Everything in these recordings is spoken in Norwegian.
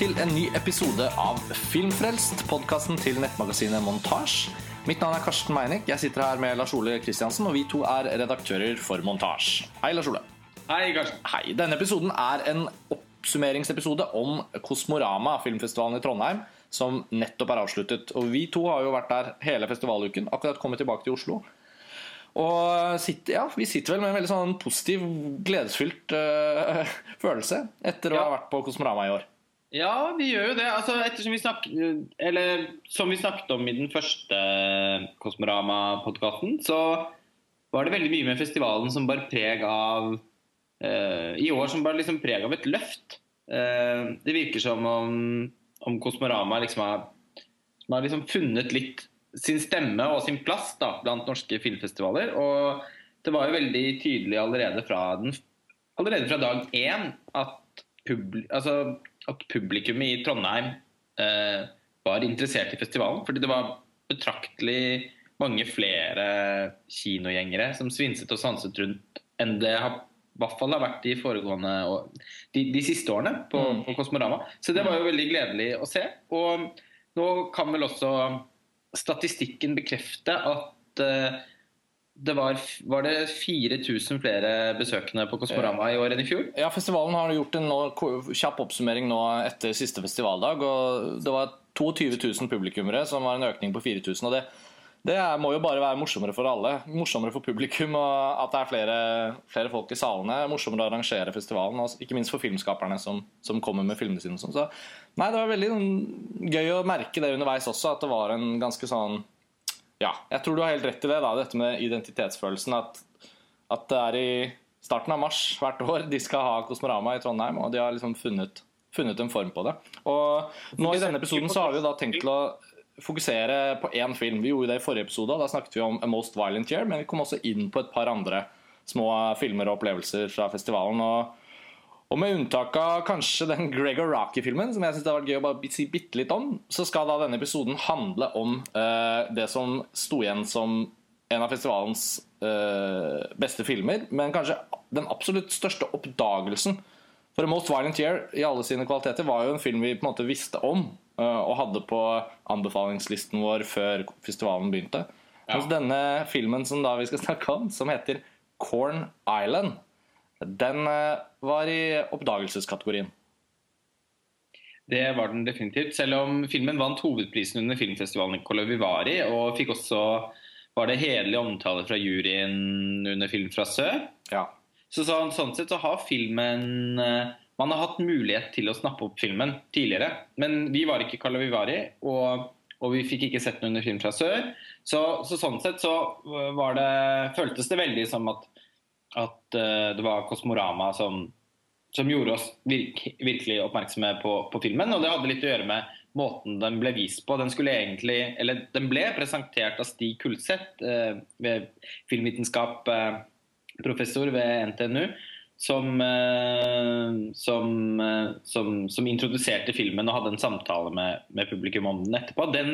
til en ny episode av Filmfrelst, podkasten til nettmagasinet Montasj. Mitt navn er Karsten Meinick. Jeg sitter her med Lars Ole Kristiansen, og vi to er redaktører for Montasj. Hei, Lars Ole. Hei, Karsten. Hei. Denne episoden er en oppsummeringsepisode om Kosmorama, filmfestivalen i Trondheim, som nettopp er avsluttet. Og vi to har jo vært der hele festivaluken, akkurat kommet tilbake til Oslo. Og sitter, ja, vi sitter vel med en veldig sånn positiv, gledesfylt øh, følelse etter å Ja. ha vært på Kosmorama i år. Ja, vi gjør jo det. Altså, ettersom vi snak eller, som vi snakket om i den første Kosmorama-podkasten, så var det veldig mye med festivalen som bar preg av uh, I år som bar liksom preg av et løft. Uh, det virker som om, om Kosmorama liksom har, har liksom funnet litt sin stemme og sin plass da, blant norske filmfestivaler. Og det var jo veldig tydelig allerede fra, den, allerede fra dag én at, publi, altså, at publikummet i Trondheim eh, var interessert i festivalen. Fordi det var betraktelig mange flere kinogjengere som svinset og sanset rundt enn det har, i hvert fall har vært de foregående de, de siste årene på, Mm. på Kosmorama. Så det var jo veldig gledelig å se. Og nå kan vel også statistikken bekrefte at eh, det var, var det 4000 flere besøkende på Kosmorama i år enn i fjor? Ja, Festivalen har gjort en nå, kjapp oppsummering nå etter siste festivaldag. og Det var 22 000 publikummere, som var en økning på 4000. og det, det må jo bare være morsommere for alle. Morsommere for publikum og at det er flere, flere folk i salene. Morsommere å arrangere festivalen, og ikke minst for filmskaperne som, som kommer med filmene sine. sånn. Så, nei, Det var veldig gøy å merke det underveis også, at det var en ganske sånn Ja, jeg tror du har helt rett i det, da, dette med identitetsfølelsen. At, at det er i starten av mars hvert år de skal ha Kosmorama i Trondheim, og de har liksom funnet, funnet en form på det. Og nå i denne episoden så har vi jo da tenkt til å fokusere på én film. Vi gjorde det i forrige episode, da snakket vi om A Most Violent Year, men vi kom også inn på et par andre små filmer og opplevelser fra festivalen. og og med unntak av kanskje den Gregor Rocky-filmen, som jeg synes det har vært gøy å bare si bitte litt om, så skal da denne episoden handle om uh, det som sto igjen som en av festivalens uh, beste filmer, men kanskje den absolutt største oppdagelsen. For A Most Violent Year i alle sine kvaliteter var jo en film vi på en måte visste om, uh, og hadde på anbefalingslisten vår før festivalen begynte. Mens denne filmen som da vi skal snakke om, som heter Corn Island, den eh, var i oppdagelseskategorien. Det var den definitivt. Selv om filmen vant hovedprisen under filmfestivalen i Kolovivari, og fikk også var det hederlig omtale fra juryen under Film fra sør. Ja. Så, sånn, sånn sett så har filmen eh, Man har hatt mulighet til å snappe opp filmen tidligere, men vi var ikke i Kolovivari, og, og vi fikk ikke sett den under Film fra sør. Så, så sånn sett så var det føltes det veldig som at, at uh, det var Kosmorama som som gjorde oss virk, virkelig oppmerksomme på, på filmen. Og det hadde litt å gjøre med måten den ble vist på. Den egentlig, eller den ble presentert av Stig Kulseth, uh, ved filmvitenskap, uh, ved NTNU, som, som, som, som introduserte filmen og hadde en samtale med, med publikum om den etterpå. Den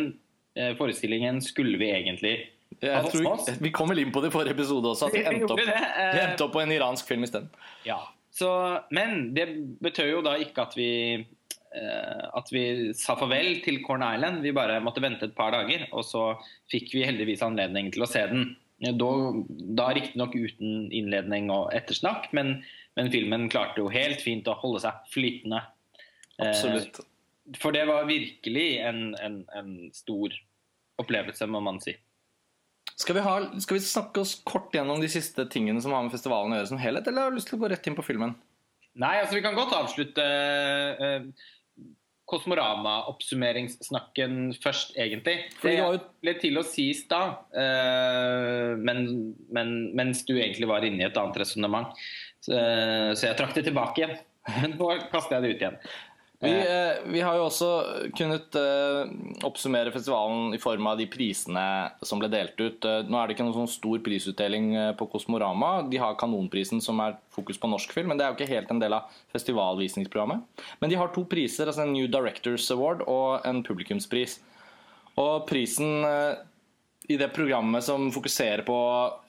forestillingen skulle vi egentlig Jeg tror, vi kom vel inn på det i forrige episode også, at vi endte opp, eh. vi endte opp på en iransk film isteden. Ja. Så, men det betød jo da ikke at vi eh, at vi sa farvel til Corn Island. Vi bare måtte vente et par dager, og så fikk vi heldigvis anledning til å se den. Da, da riktignok uten innledning og ettersnakk, men, men filmen klarte jo helt fint å holde seg flytende. Eh, Absolutt. For det var virkelig en, en, en stor opplevelse, må man si. Skal vi, ha, skal vi snakke oss kort gjennom de siste tingene som har med festivalen å gjøre som helhet, eller har du lyst til å gå rett inn på filmen? Nei, altså vi kan godt avslutte uh, Kosmorama-oppsummeringssnakken først, egentlig. Det var jo- litt til å si i stad, uh, men, men, mens du egentlig var inne i et annet resonnement. Så, så jeg trakk det tilbake igjen. Men nå kaster jeg det ut igjen. Vi, eh, vi har jo også kunnet eh, oppsummere festivalen i form av de prisene som ble delt ut. Eh, nå er det ikke noen sånn stor prisutdeling eh, på Kosmorama. De har Kanonprisen, som er fokus på norsk film, men det er jo ikke helt en del av festivalvisningsprogrammet. Men de har to priser, altså en New Directors Award og en publikumspris. Og prisen eh, i det programmet som fokuserer på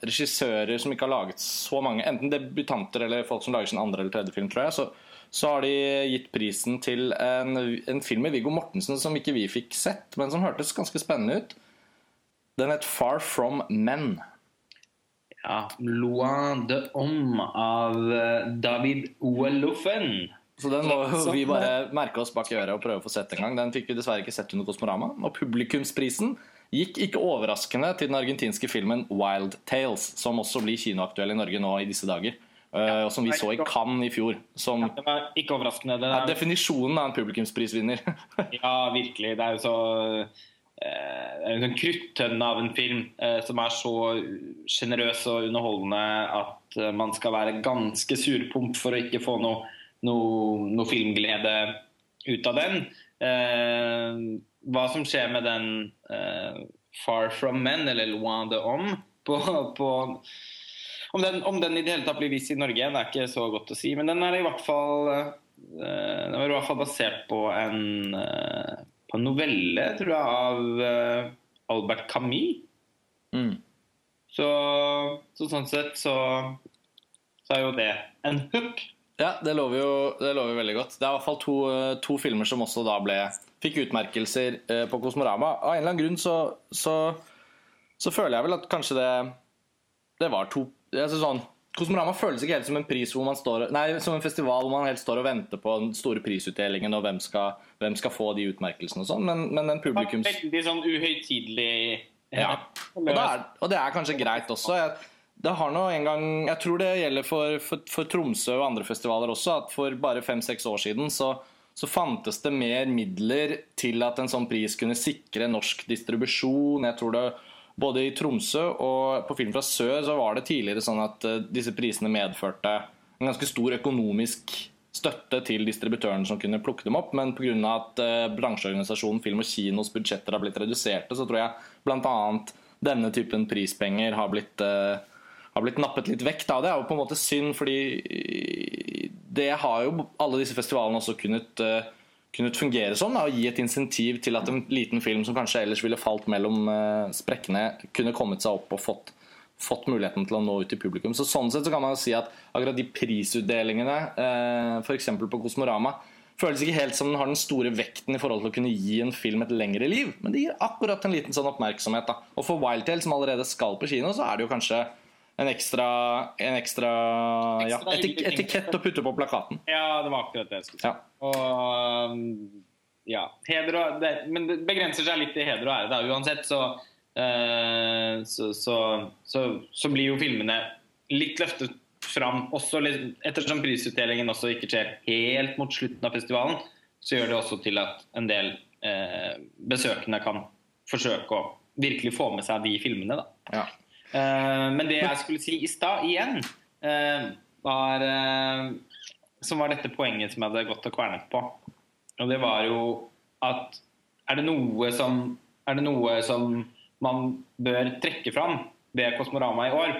regissører som ikke har laget så mange, enten debutanter eller folk som lager sin andre eller tredje film, tror jeg, så, så har de gitt prisen til en, en film med Viggo Mortensen som ikke vi fikk sett, men som hørtes ganske spennende ut. Den het 'Far From Men'. Ja, 'Loin de Homme' av eh, David Oelofen. Så den må vi bare merke oss bak i øret og prøve å få sett en gang. Den fikk vi dessverre ikke sett under Kosmorama. Og publikumsprisen gikk ikke overraskende til den argentinske filmen 'Wild Tales', som også blir kinoaktuell i Norge nå i disse dager. Uh, som vi så i Cannes i fjor. Som Det var ikke overraskende. Det er definisjonen av en publikumsprisvinner. ja, virkelig. Det er jo så er en kruttønne av en film eh, som er så sjenerøs og underholdende at man skal være ganske surpomp for å ikke få noe, noe, noe filmglede ut av den. Hva som skjer med den Far From Men, eller Loin de Homme, på, på om den, om den i det hele tatt blir vist i Norge, det er ikke så godt å si. Men den er i hvert fall eh, Den var i hvert fall basert på en, eh, på en novelle, tror jeg, av eh, Albert Camus. Mm. Så, så sånn sett så, så er jo det en hook. Ja, det lover jo det lover veldig godt. Det er i hvert fall to, to filmer som også da ble fikk utmerkelser på Kosmorama. Av en eller annen grunn så, så, så føler jeg vel at kanskje det det var to altså sånn, Kosmorama føles ikke helt som en pris hvor man står Nei, som en festival hvor man helt står og venter på den store prisutdelingen og hvem skal, hvem skal få de utmerkelsene og sånn, men, men den publikums... Veldig sånn uhøytidelig Ja. Og det, er, og det er kanskje greit også. Jeg, det har nå en gang, jeg tror det gjelder for, for, for Tromsø og andre festivaler også, at for bare fem-seks år siden så, så fantes det mer midler til at en sånn pris kunne sikre norsk distribusjon. Jeg tror det både i Tromsø og på Film fra sør så var det tidligere sånn at eh, disse prisene medførte en ganske stor økonomisk støtte til distributøren som kunne plukke dem opp, men pga. at eh, bransjeorganisasjonen Film og Kinos budsjetter har blitt reduserte, så tror jeg bl.a. denne typen prispenger har blitt, eh, har blitt nappet litt vekk. Da. Det er jo på en måte synd, fordi det har jo alle disse festivalene også kunnet kunnet fungere sånn da, og gi et insentiv til at en liten film som kanskje ellers ville falt mellom uh, sprekkene, kunne kommet seg opp og fått, fått muligheten til å nå ut til publikum. Så Sånn sett så kan man jo si at akkurat de prisutdelingene, uh, f.eks. på Kosmorama, føles ikke helt som den har den store vekten i forhold til å kunne gi en film et lengre liv. Men det gir akkurat en liten sånn oppmerksomhet. da. Og for Wildtail, som allerede skal på kino, så er det jo kanskje en ekstra, en ekstra, ja, etik etikett å putte på plakaten. Ja, det var akkurat det jeg skulle si. Ja. Og um, ja, heder og det, Men det begrenser seg litt til heder og ære. Da. Uansett så, eh, så, så, så, så blir jo filmene litt løftet fram. Også litt, ettersom prisutdelingen også ikke skjer helt mot slutten av festivalen, så gjør det også til at en del eh, besøkende kan forsøke å virkelig få med seg de filmene. Da. Ja. Eh, men det jeg skulle si i stad, igjen, eh, var eh, Som var dette poenget som jeg hadde gått og kvernet på. Og det var jo at er det noe som, er det noe som man bør trekke fram ved Kosmorama i år,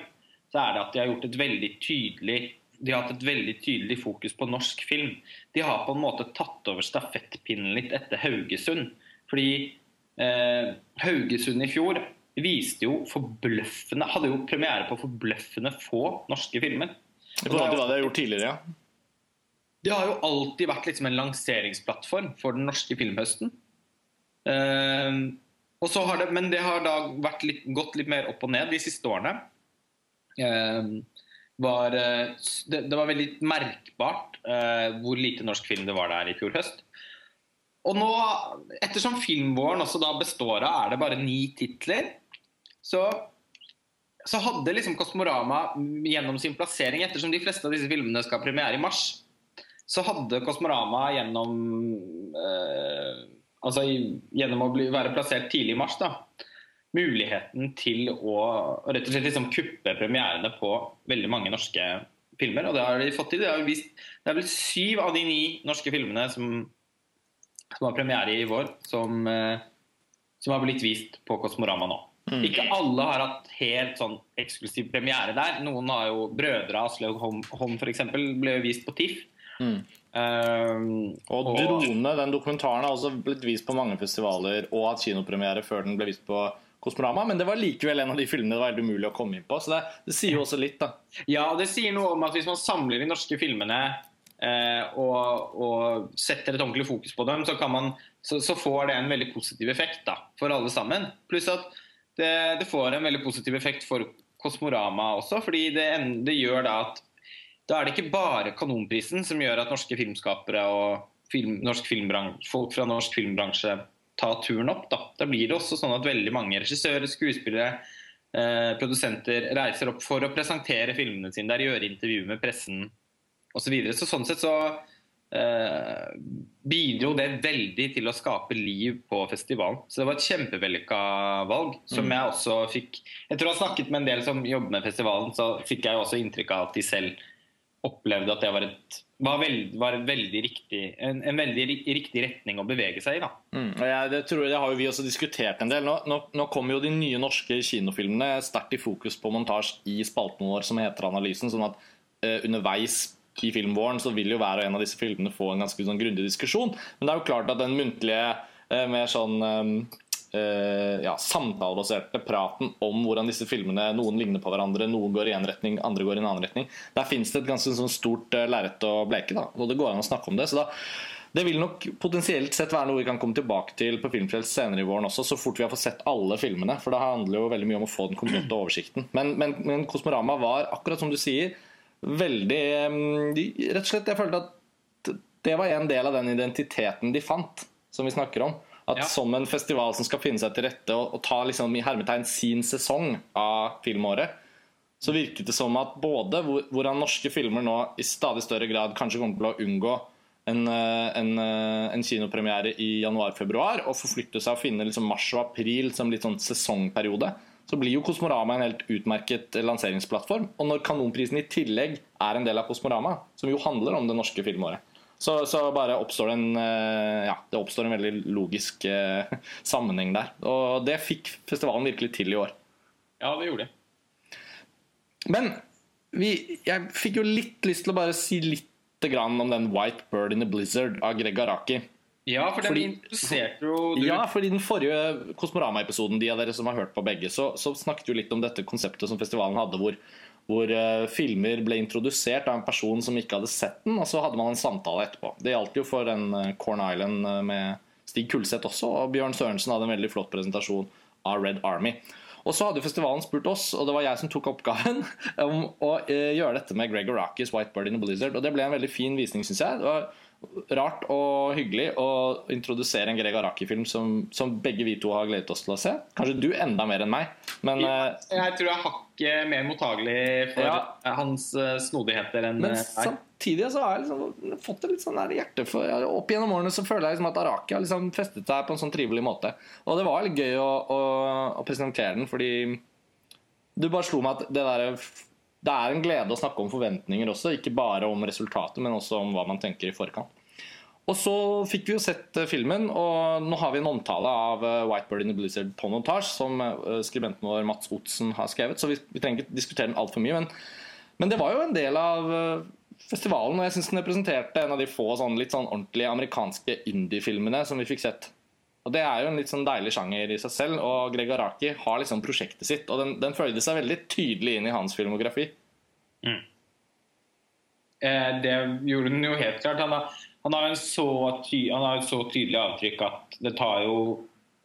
så er det at de har gjort et veldig tydelig de har hatt et veldig tydelig fokus på norsk film. De har på en måte tatt over stafettpinnen litt etter Haugesund. Fordi eh, Haugesund i fjor viste jo forbløffende Hadde jo premiere på forbløffende få norske filmer. I forhold til hva de har gjort tidligere, ja. Det har jo alltid vært liksom en lanseringsplattform for den norske filmhøsten. Eh, og så har det, men det har da litt, gått litt mer opp og ned de siste årene. Eh, var, eh, det, det var veldig merkbart eh, hvor lite norsk film det var der i fjor høst. Og nå, ettersom filmvåren også da består av er det bare ni titler, så, så hadde liksom Kosmorama gjennom sin plassering, ettersom de fleste av disse filmene skal premiere i mars, så hadde Kosmorama gjennom eh, Altså gjennom å bli, være plassert tidlig i mars, da, muligheten til å rett og slett liksom kuppe premierene på veldig mange norske filmer. Og det har de fått til. Det, har vist, det er vel syv av de ni norske filmene som, som har premiere i vår, som, eh, som har blitt vist på Kosmorama nå. Ikke alle har hatt helt sånn eksklusiv premiere der. Noen har jo Brødre Aslaug Holm, Holm f.eks. ble jo vist på TIFF. Mm. Um, Og 'Drone', den dokumentaren, har også blitt vist på mange festivaler og hatt kinopremiere før den ble vist på Kosmorama, men det var likevel en av de filmene det var helt umulig å komme inn på. Så det, det sier jo også litt, da. Ja, og det sier noe om at hvis man samler de norske filmene eh, og, og, setter et ordentlig fokus på dem, så, man, så, så, får det en veldig positiv effekt da, for alle sammen. Pluss at det, det, får en veldig positiv effekt for Kosmorama også, fordi det, det gjør da at da er det ikke bare Kanonprisen som gjør at norske filmskapere og film, norsk folk fra norsk filmbransje tar turen opp. Da. da blir det også sånn at veldig mange regissører, skuespillere, eh, produsenter reiser opp for å presentere filmene sine der, gjøre intervjuer med pressen osv. Så videre. så sånn sett så eh, bidro det veldig til å skape liv på festivalen. Så det var et kjempevellykka valg, som mm. jeg også fikk Etter å ha snakket med en del som jobber med festivalen, så fikk jeg også inntrykk av at de selv opplevde at det var, et, var, veld, var veldig riktig, en, en, veldig riktig retning å bevege seg i. Da. Mm, jeg, det, tror, det har jo vi også diskutert en del. Nå, nå, nå kommer jo de nye norske kinofilmene sterkt i fokus på montasje i spalten vår som heter Analysen. sånn at eh, underveis i filmvåren så vil jo hver og en av disse filmene få en ganske sånn grundig diskusjon. Men det er jo klart at den muntlige, eh, mer sånn eh, ja, samtalebaserte praten om hvordan disse filmene Noen ligner på hverandre, noen går i en retning, andre går i en annen retning. Der fins det et ganske sånn stort uh, lerret å bleke, da, og det går an å snakke om det. så da det vil nok potensielt sett være noe vi kan komme tilbake til på Filmfrelst senere i våren også, så fort vi har fått sett alle filmene. For det handler jo veldig mye om å få den komplette oversikten. Men, men, men Kosmorama var, akkurat som du sier, veldig Rett og slett, jeg følte at det var en del av den identiteten de fant, som vi snakker om. At ja. Som en festival som skal finne seg til rette og, og ta liksom, i hermetegn sin sesong av filmåret, så virket det som at både hvordan norske filmer nå i stadig større grad kanskje kommer til å unngå en, eh, en, eh, en kinopremiere i januar-februar og forflytte seg og finne liksom mars og april som litt sånn sesongperiode, så blir jo Kosmorama en helt utmerket lanseringsplattform. Og når Kanonprisen i tillegg er en del av Kosmorama, som jo handler om det norske filmåret, så, så, bare oppstår en eh, Ja, det oppstår en veldig logisk eh, sammenheng der. Og det fikk festivalen virkelig til i år. Ja, det gjorde det. Men vi, jeg fikk jo litt lyst til å bare si litt om den 'White Bird in the Blizzard' av Greg Araki. Ja, for den fordi, interesserte jo du... Ja, i den forrige Kosmorama-episoden, de av dere som har hørt på begge, så, så snakket jo litt om dette konseptet som festivalen hadde, hvor hvor uh, filmer ble introdusert av en person som ikke hadde sett den, og så hadde man en samtale etterpå. Det gjaldt jo for den uh, Corn Island uh, med Stig Kulseth også, og Bjørn Sørensen hadde en veldig flott presentasjon av Red Army. Og så hadde festivalen spurt oss, og det var jeg som tok oppgaven, om å gjøre dette med Gregor Arakis White Bird in a Blizzard. Og det ble en veldig fin visning, syns jeg. Det var rart og hyggelig å introdusere en Greg Araki-film som, som, begge vi to har gledet oss til å se. Kanskje du enda mer enn meg, men ja, eh, Jeg tror jeg er hakket mer mottagelig for ja. hans eh, snodigheter enn Men samtidig så har jeg liksom fått det litt sånn der hjerte for Opp gjennom årene så føler jeg liksom at Araki har liksom festet seg på en sånn trivelig måte. Og det var litt gøy å, å, å presentere den, fordi du bare slo meg at det derre det er en glede å snakke om forventninger også, ikke bare om resultatet, men også om hva man tenker i forkant. Og så fikk vi jo sett eh, filmen, og nå har vi en omtale av eh, Whitebird in the Blizzard på montasje, som eh, skribenten vår Mats Otsen har skrevet, så vi, vi trenger ikke diskutere den altfor mye. Men, men, det var jo en del av festivalen, og jeg syns den representerte en av de få sånn, litt sånn ordentlige amerikanske indie-filmene som vi fikk sett. Og Det er jo en litt sånn deilig sjanger i seg selv, og Greg Araki har liksom prosjektet sitt. Og den, den følte seg veldig tydelig inn i hans filmografi. Mm. Eh, det gjorde den jo helt klart. Han har, han har, har et så tydelig avtrykk at det tar jo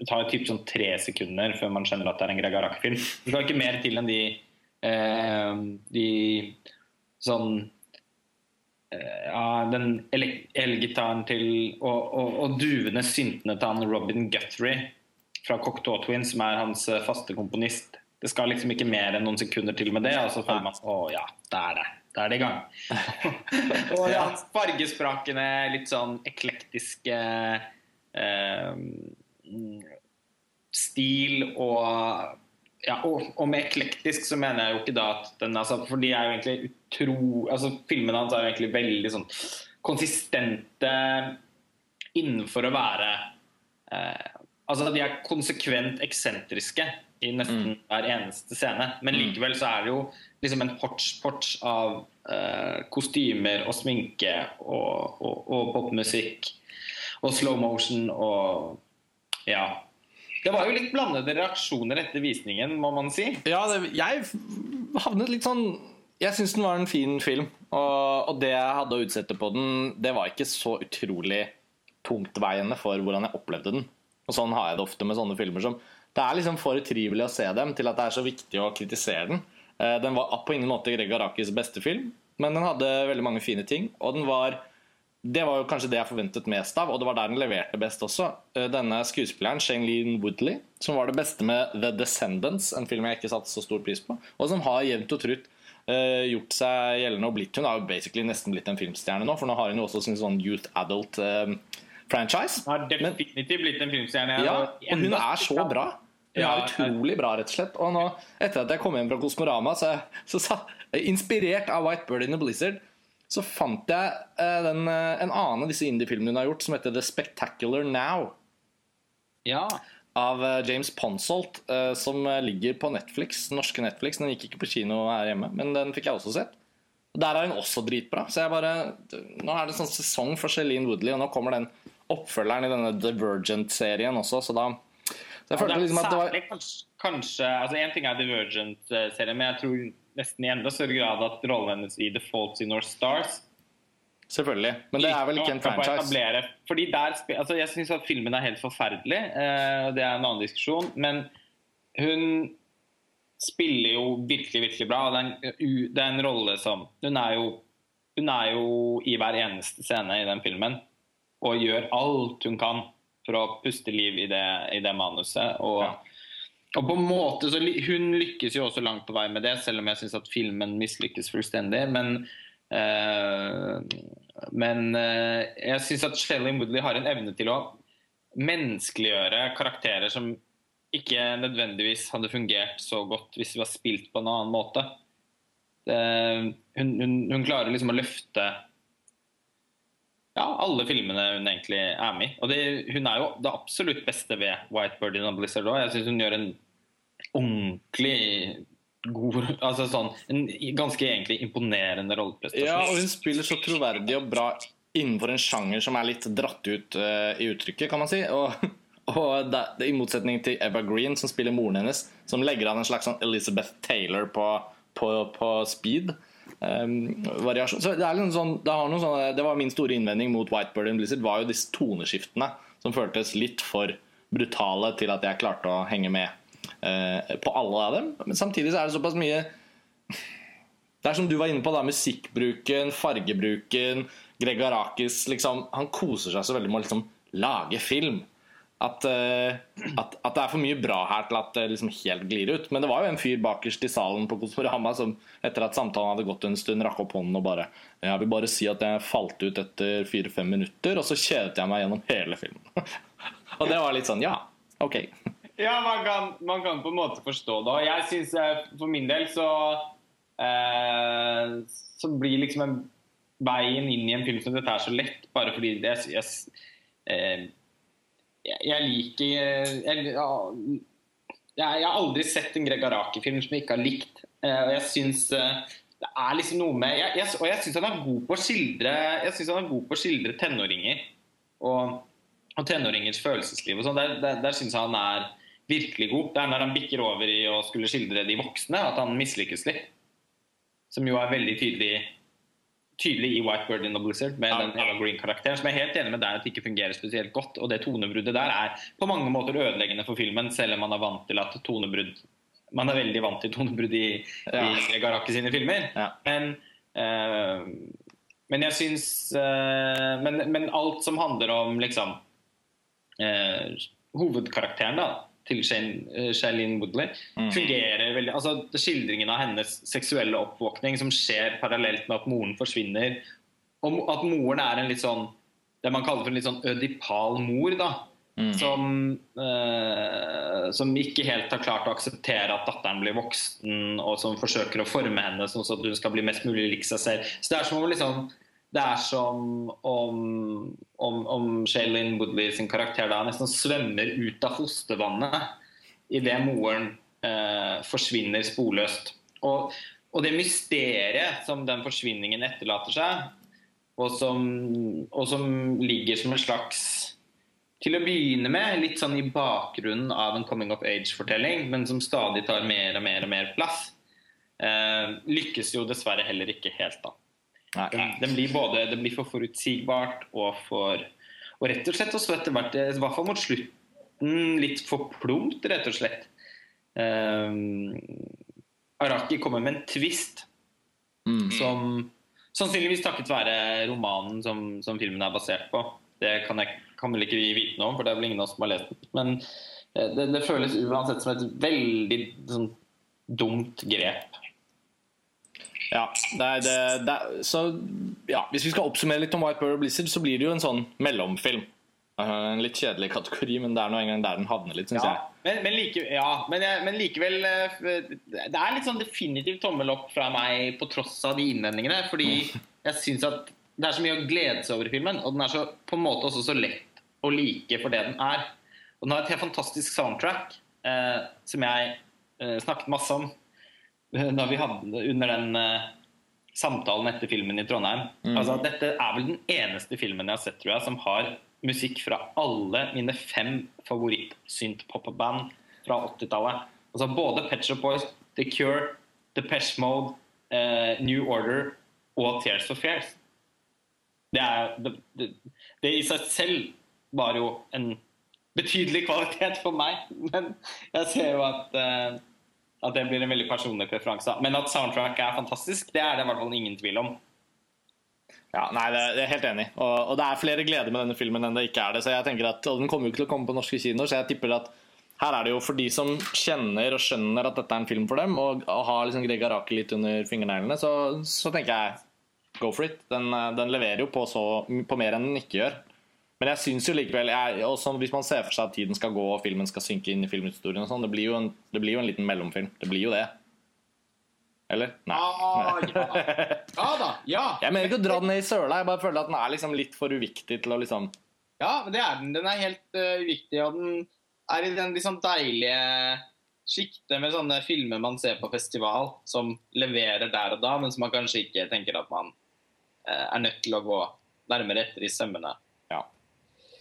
det tar typ sånn tre sekunder før man skjønner at det er en Greg Araki-film. Det skal ikke mer til enn de, eh, de sånn ja, den elgitaren til og, og, og duvende syntene til han Robin Guthrie fra Cocteau Twins, som er hans eh, faste komponist. Det skal liksom ikke mer enn noen sekunder til med det, og så føler man å ja, da er det. Da er det i gang. og ja, fargesprakende, litt sånn eklektiske eh, stil og ja, og, og, med eklektisk så mener jeg jo ikke da at den altså, For de er jo egentlig utro altså Filmene hans er jo egentlig veldig sånn konsistente innenfor å være eh, Altså de er konsekvent eksentriske i nesten mm. hver eneste scene. Men mm. likevel så er det jo liksom en porch-porch av eh, kostymer og sminke og, og, og popmusikk og slow motion og ja det var jo litt blandede reaksjoner etter visningen, må man si. Ja, det, jeg havnet litt sånn Jeg syns den var en fin film. Og, og, det jeg hadde å utsette på den, det var ikke så utrolig tungtveiende for hvordan jeg opplevde den. Og sånn har jeg det ofte med sånne filmer som Det er liksom for utrivelig å se dem til at det er så viktig å kritisere den. Eh, den var på ingen måte Greg Arakis beste film, men den hadde veldig mange fine ting. Og den var det var jo kanskje det jeg forventet mest av, og det var der den leverte best også. Eh, denne skuespilleren, Shailene Woodley, som var det beste med The Descendants, en film jeg ikke satte så stor pris på, og som har jevnt og trutt gjort seg gjeldende og blitt Hun har basically nesten blitt en filmstjerne nå, for nå har hun jo også sin sånn youth adult uh, franchise. Hun har definitivt blitt en filmstjerne. Ja, og hun er så bra. Hun er utrolig bra, rett og slett. Og nå, etter at jeg kom hjem fra Kosmorama, så, så, så inspirert av White Bird in the Blizzard så fant jeg uh, den, en annen av disse indie-filmene hun har gjort, som heter The Spectacular Now. Ja. Av uh, James Ponsolt, som ligger på Netflix. Norske Netflix. Den gikk ikke på kino her hjemme, men den fikk jeg også sett. Og Der er hun også dritbra. Så jeg bare Nå er det sånn sesong for Celine Woodley, og nå kommer den oppfølgeren i denne Divergent-serien også, så da så jeg følte liksom at det var kanskje, kanskje altså En ting er Divergent-serien, men jeg tror nesten i enda større grad at rollen hennes i The Faults in North Stars Selvfølgelig. Men det er vel ikke en franchise? Fordi der, altså Jeg syns at filmen er helt forferdelig. og det er en annen diskusjon. Men hun spiller jo virkelig, virkelig bra. Det er en, det er en rolle som hun er, jo, hun er jo i hver eneste scene i den filmen og gjør alt hun kan for å puste liv i det, i det manuset. Og ja. Og på en måte så Hun lykkes jo også langt på vei med det, selv om jeg syns at filmen mislykkes fullstendig. Men, uh, men uh, jeg syns at Shelley Woodley har en evne til å menneskeliggjøre karakterer som ikke nødvendigvis hadde fungert så godt hvis de var spilt på en annen måte. Uh, hun, hun, hun, klarer liksom å løfte ja, alle filmene hun egentlig er med i. Og det, hun er jo det absolutt beste ved White Bird in a Blizzard òg. Jeg syns hun gjør en ordentlig god altså sånn, En ganske egentlig imponerende rolleprestasjon. Ja, og hun spiller så troverdig og bra innenfor en sjanger som er litt dratt ut uh, i uttrykket, kan man si. Og, og det, det, I motsetning til Eva Green, som spiller moren hennes, som legger an en slags sånn Elizabeth Taylor på, på, på speed. Um, variasjon. Så det, er liksom sånn, det, sånne, det, var min store innvending mot Whitebird and Blizzard, var jo disse toneskiftene som føltes litt for brutale til at jeg klarte å henge med på alle av dem. Men samtidig så er det såpass mye Det er som du var inne på, da, musikkbruken, fargebruken. Greg Arakis liksom, han koser seg så veldig med å liksom, lage film at, uh, at, at, det er for mye bra her til at det liksom helt glir ut. Men det var jo en fyr bakerst i salen på Kosmorama som etter at samtalen hadde gått en stund, rakk opp hånden og bare Jeg vil bare si at jeg falt ut etter fire-fem minutter, og så kjedet jeg meg gjennom hele filmen. og det var litt sånn Ja, OK. Ja, man kan, man kan, på en måte forstå det. Og jeg syns eh, for min del så eh, Så blir liksom veien inn i en film som dette er så lett, bare fordi det, jeg, eh, jeg liker jeg, jeg, har aldri sett en Greg Araki-film som jeg ikke har likt. Eh, og jeg syns eh, det er liksom noe med jeg, jeg, Og jeg syns han er god på å skildre Jeg synes han er god på å skildre tenåringer og, og tenåringers følelsesliv. og sånn. Der, der, der syns jeg han er virkelig god. Det er når han bikker over i å skulle skildre de voksne, at han mislykkes litt. Som jo er veldig tydelig tydelig i White Bird in the Blizzard med den Eva Green-karakteren, som jeg er helt enig med deg at det ikke fungerer spesielt godt. Og det tonebruddet der er på mange måter ødeleggende for filmen, selv om man er vant til at tonebrudd Man er veldig vant til tonebrudd i, ja. i Garaki sine filmer. Ja. Men, uh, men jeg syns uh, men, men, alt som handler om liksom uh, hovedkarakteren, da til eh, Shailene Woodley mm. fungerer veldig altså Skildringen av hennes seksuelle oppvåkning som skjer parallelt med at moren forsvinner, og at moren er en litt sånn det man kaller for en litt sånn ødipal mor. da mm. som, eh, som ikke helt har klart å akseptere at datteren blir voksen, og som forsøker å forme henne sånn at hun skal bli mest mulig lik seg selv. Så det er som om liksom det er som om, om, om Shailene Woodley sin karakter da nesten svømmer ut av fostervannet idet moren eh, forsvinner sporløst. Og, og, det mysteriet som den forsvinningen etterlater seg, og som, og som ligger som en slags til å begynne med litt sånn i bakgrunnen av en coming of age-fortelling, men som stadig tar mer og mer og mer plass. eh, lykkes jo dessverre heller ikke helt, da. Nei. det blir både det blir for forutsigbart og for Og rett og slett også etter hvert, i hvert fall mot slutten, litt for plumpt, rett og slett. Um, Araki kommer med en twist Mm. som sannsynligvis takket være romanen som, som filmen er basert på. Det kan, jeg, kan vel ikke vi vite noe om, for det er vel ingen av oss som har lest den. Men eh, det, det føles uansett som et veldig sånn, dumt grep. Ja, det er det, det er, så ja, Hvis vi skal oppsummere litt om White Bird og Blizzard, så blir det jo en sånn mellomfilm. Eh, En litt kjedelig kategori, men det er nå engang der den havner litt, syns Ja, jeg. men, men, like, ja, men, men likevel eh, Det er litt sånn definitivt tommel opp fra meg på tross av de innvendingene. Fordi jeg syns at det er så mye å glede seg over i filmen. Og den er så, på en måte også så lett å like for det den er. Og den har et helt fantastisk soundtrack eh, som jeg eh, snakket masse om da vi hadde under den eh, samtalen etter filmen i Trondheim. Altså, dette er vel den eneste filmen jeg har sett tror jeg, som har musikk fra alle mine fem favoritt-synt-pop-band fra 80-tallet. Altså både Pet Shop Boys, The Cure, Depeche Mode, eh, New Order og Tears for Fears. Det, er, det, det, det i seg selv var jo en betydelig kvalitet for meg. Men jeg ser jo at, eh, at det blir en veldig personlig preferanse. Men at soundtrack er fantastisk, det er det i hvert fall ingen tvil om. Ja, nei, det, er jeg helt enig. Og, og det er flere gleder med denne filmen enn det ikke er det. Så jeg tenker at, og Den kommer jo ikke til å komme på norske kinoer, så jeg tipper at her er det jo for de som kjenner og skjønner at dette er en film for dem, og, og har liksom Greg Araki litt under fingerneglene, så, så tenker jeg go for it. Den, den leverer jo på, så, på mer enn den ikke gjør. Men jeg syns jo likevel jeg, også Hvis man ser for seg at tiden skal gå og filmen skal synke inn i filmhistorien, og sånn, det, blir jo en, det blir jo en liten mellomfilm. Det blir jo det. Eller? Nei. Ah, ja. ja da. Ja. Jeg mener ikke å dra den ned i søla, jeg bare føler at den er liksom litt for uviktig til å liksom Ja, det er den. Den er helt uh, uviktig, og den er i den liksom deilige sjiktet med sånne filmer man ser på festival, som leverer der og da, men som man kanskje ikke tenker at man uh, er nødt til å gå nærmere etter i sømmene.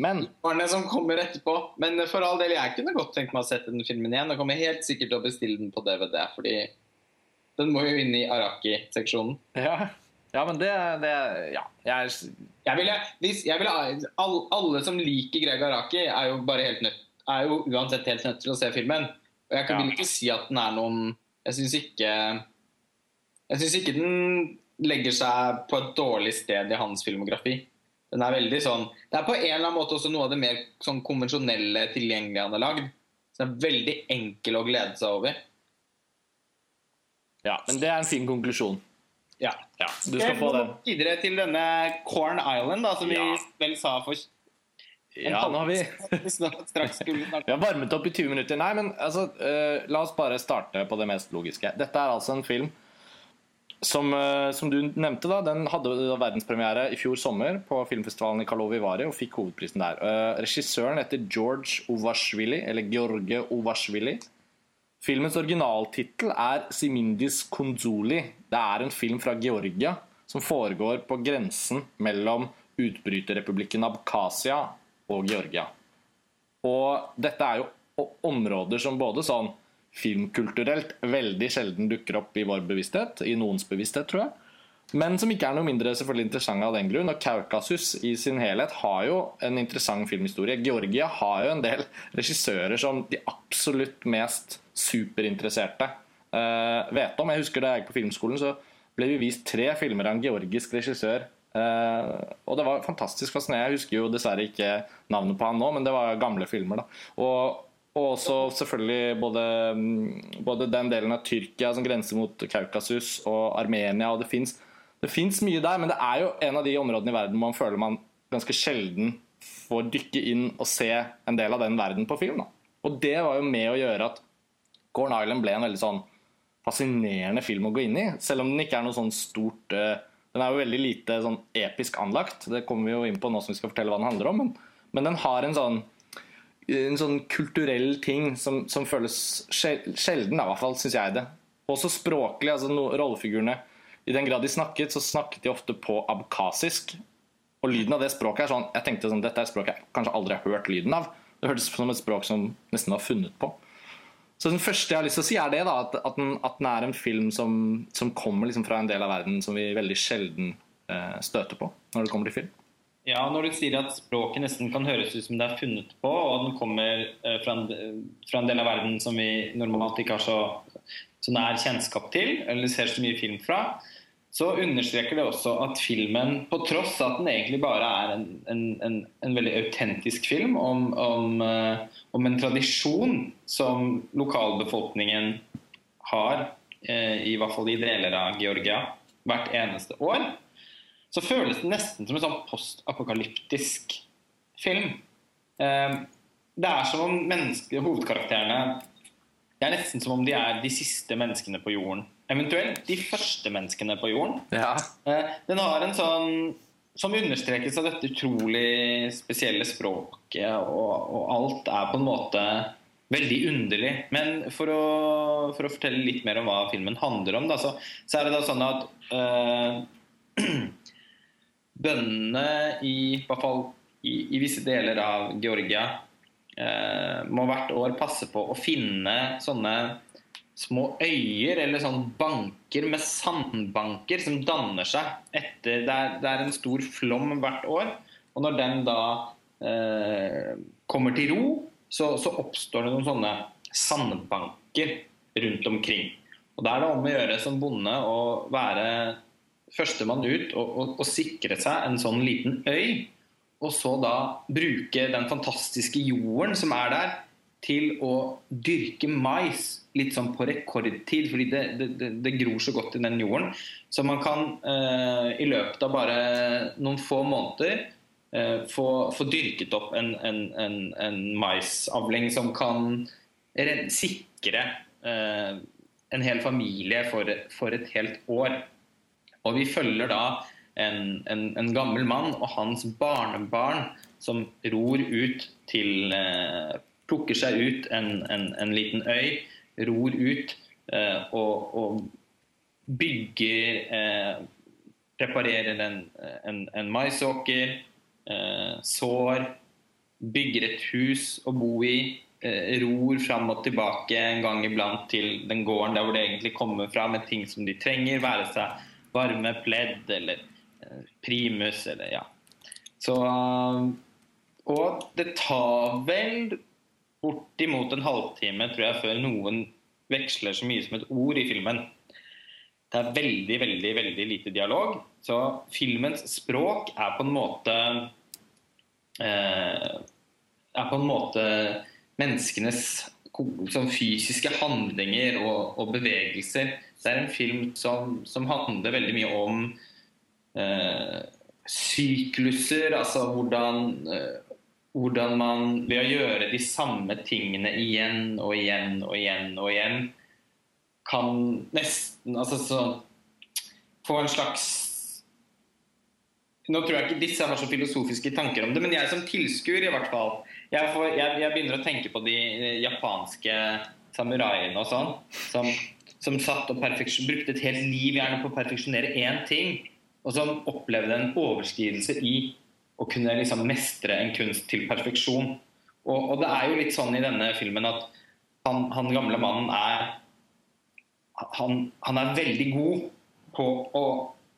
Men Barnet som kommer etterpå. Men for all del, jeg kunne godt tenkt meg å sette den filmen igjen. Og kommer helt sikkert til å bestille den på DVD, fordi den må jo inn i Araki-seksjonen. Ja, ja men det, det Ja. Jeg, Jeg ville, hvis, jeg ville, all, alle som liker Greg Araki, er jo bare helt nødt er jo uansett helt nødt til å se filmen. Og jeg kan Ja. ikke si at den er noen Jeg syns ikke Jeg syns ikke den legger seg på et dårlig sted i hans filmografi. Den er veldig sånn Det er på en eller annen måte også noe av det mer sånn konvensjonelle tilgjengelige han har lagd. Så den er veldig enkel å glede seg over. ja, men det er en fin konklusjon. Ja. Ja, du skal få den. Videre til denne Corn Island, da, som Ja. vi vel sa for Ja, nå har vi Vi har varmet opp i 20 minutter. Nei, men altså, uh, la oss bare starte på det mest logiske. Dette er altså en film som, eh, som du nevnte, da. Den hadde verdenspremiere i fjor sommer på filmfestivalen i Karlovy Vary og fikk hovedprisen der. Eh, regissøren heter George Ovashvili, eller George Ovashvili. Filmens originaltittel er Simindis Konzuli. Det er en film fra Georgia som foregår på grensen mellom utbryterrepublikken Abkhasia og Georgia. Og dette er jo områder som både sånn filmkulturelt veldig sjelden dukker opp i vår bevissthet, i noens bevissthet, tror jeg. Men som ikke er noe mindre selvfølgelig interessante av den grunn. Og Kaukasus i sin helhet har jo en interessant filmhistorie. Georgia har jo en del regissører som de absolutt mest superinteresserte uh, vet om. Jeg husker Da jeg gikk på filmskolen, så ble vi vist tre filmer av en georgisk regissør. Uh, og det var fantastisk fascinerende. Jeg husker jo dessverre ikke navnet på han nå, men det var gamle filmer. da Og og også selvfølgelig både, mm, både den delen av Tyrkia som grenser mot Kaukasus, og Armenia. og Det fins mye der, men det er jo en av de områdene i verden hvor man føler man ganske sjelden får dykke inn og se en del av den verden på film. Da. Og det var jo med å gjøre at Corn Island ble en veldig sånn fascinerende film å gå inn i. Selv om den ikke er noe sånn stort eh, Den er jo veldig lite sånn episk anlagt. Det kommer vi jo inn på nå som vi skal fortelle hva den handler om. Men, men den har en sånn en sånn kulturell ting som, som føles sjel- sjelden, i hvert fall, syns jeg det. Også språklig. altså no, Rollefigurene I den grad de snakket, så snakket de ofte på abkhasisk. Og lyden av det språket er sånn Jeg tenkte sånn, dette er et språk jeg kanskje aldri har hørt lyden av. Det hørtes som et språk som nesten var funnet på. Så den første jeg har lyst til å si, er det da, at, at, den, at den er en film som, som kommer liksom fra en del av verden som vi veldig sjelden eh, støter på når det kommer til film. Ja, når du sier at språket nesten kan høres ut som det er funnet på, og den kommer eh, fra, en, fra, en, del av verden som vi normalt ikke har så, så nær kjennskap til, eller ser så mye film fra, så understreker det også at filmen, på tross av at den egentlig bare er en, en, en, en veldig autentisk film om, om, uh, om, en tradisjon som lokalbefolkningen har, uh, i hvert fall i deler av Georgia, hvert eneste år, så føles det nesten som en sånn postapokalyptisk film. Uh, det er som om hovedkarakterene Det er nesten som om de er de siste menneskene på jorden eventuelt de første menneskene på jorden. Ja. Eh, den har en sånn som understrekes av dette utrolig spesielle språket, og, og, alt er på en måte veldig underlig. Men for å, for å, fortelle litt mer om hva filmen handler om, da, så, så, er det da sånn at øh, bøndene i, hvert fall i, i, visse deler av Georgia eh, må hvert år passe på å finne sånne små øyer eller sånn banker med sandbanker som danner seg etter Det er, det er en stor flom hvert år. Og når den da eh, kommer til ro, så, så, oppstår det noen sånne sandbanker rundt omkring. Og Da er det om å gjøre som bonde å være førstemann ut og, og, og sikre seg en sånn liten øy. Og så da bruke den fantastiske jorden som er der, til å dyrke mais litt sånn på rekordtid, fordi det, det, det, gror så godt i den jorden. Så man kan eh, i løpet av bare noen få måneder eh, få, få, dyrket opp en, en, en, en maisavling som kan sikre eh, en hel familie for, for, et helt år. Og vi følger da en, en gammel mann og hans barnebarn som ror ut til eh, Plukker seg ut en liten øy ror ut eh, og, og, bygger eh, Preparerer en, en, en maisåker, eh, sår, bygger et hus å bo i. Ror fram og tilbake en gang iblant til den gården der hvor det egentlig kommer fra med ting som de trenger. Være seg varme pledd eller primus eller ja. Så Og det tar vel bortimot en halvtime tror jeg, før noen veksler så mye som et ord i filmen. Det er veldig, veldig veldig lite dialog. Så filmens språk er på en måte eh, Er på en måte menneskenes sånn fysiske handlinger og, og, bevegelser. Det er en film som, som handler veldig mye om eh, sykluser, altså hvordan eh, hvordan man ved å gjøre de samme tingene igjen og igjen og igjen og igjen kan nesten altså så, få en slags Nå tror jeg ikke disse har så filosofiske tanker om det, men jeg som tilskuer i hvert fall jeg, får, jeg, jeg, begynner å tenke på de japanske samuraiene og sånn, som, som satt og brukte et helt liv gjerne på å perfeksjonere én ting, og som opplevde en overskridelse i å kunne liksom mestre en kunst til perfeksjon. Og, og, det er jo litt sånn i denne filmen at han, han gamle mannen er han, han, er veldig god på å,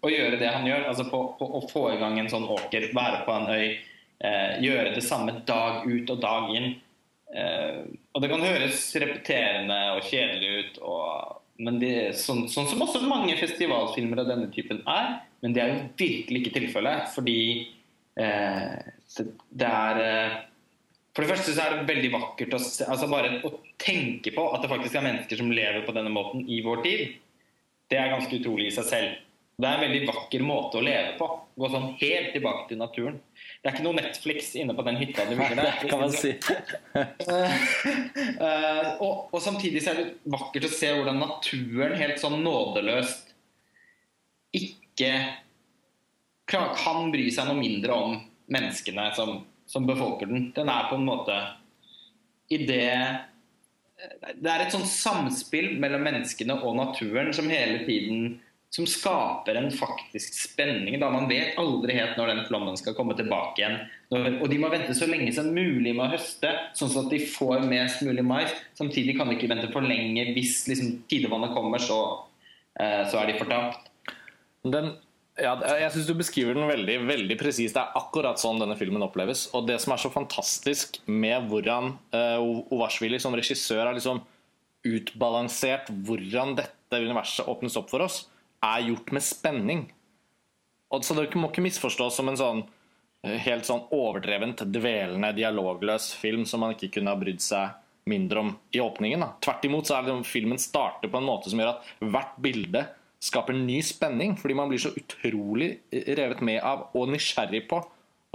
å, gjøre det han gjør. Altså på, på, å få i gang en sånn åker, være på en øy, eh, gjøre det samme dag ut og dag inn. Eh, og det kan høres repeterende og kjedelig ut, og, men det, sånn, sånn, som også mange festivalfilmer av denne typen er. Men det er jo virkelig ikke tilfellet. Fordi Eh, det er eh, For det første så er det veldig vakkert å, altså bare å tenke på at det faktisk er mennesker som lever på denne måten i vår tid. Det er ganske utrolig i seg selv. Det er en veldig vakker måte å leve på. Gå sånn helt tilbake til naturen. Det er ikke noe Netflix inne på den hytta du bygger der. Det kan man si. uh, og, og, samtidig så er det vakkert å se hvordan naturen helt sånn nådeløst ikke kan bry seg noe mindre om menneskene som, som befolker den. Den er på en måte i det Det er et sånn samspill mellom menneskene og naturen som hele tiden som skaper en faktisk spenning. da Man vet aldri helt når den flommen skal komme tilbake igjen. Og de må vente så lenge som mulig med å høste, sånn at de får mest mulig mais. Samtidig kan de ikke vente for lenge. Hvis liksom, tidevannet kommer, så, eh, så er de fortapt. Den, ja, jeg syns du beskriver den veldig veldig presist. Det er akkurat sånn denne filmen oppleves. Og det som er så fantastisk med hvordan uh, Ovarsvili som regissør har liksom utbalansert hvordan dette universet åpnes opp for oss, er gjort med spenning. Og så Dere må ikke misforstås som en sånn eh, helt sånn overdrevent dvelende, dialogløs film som man ikke kunne ha brydd seg mindre om i åpningen. Da. Tvert imot så er det filmen starter på en måte som gjør at hvert bilde skaper ny spenning, fordi man blir så utrolig revet med av og nysgjerrig på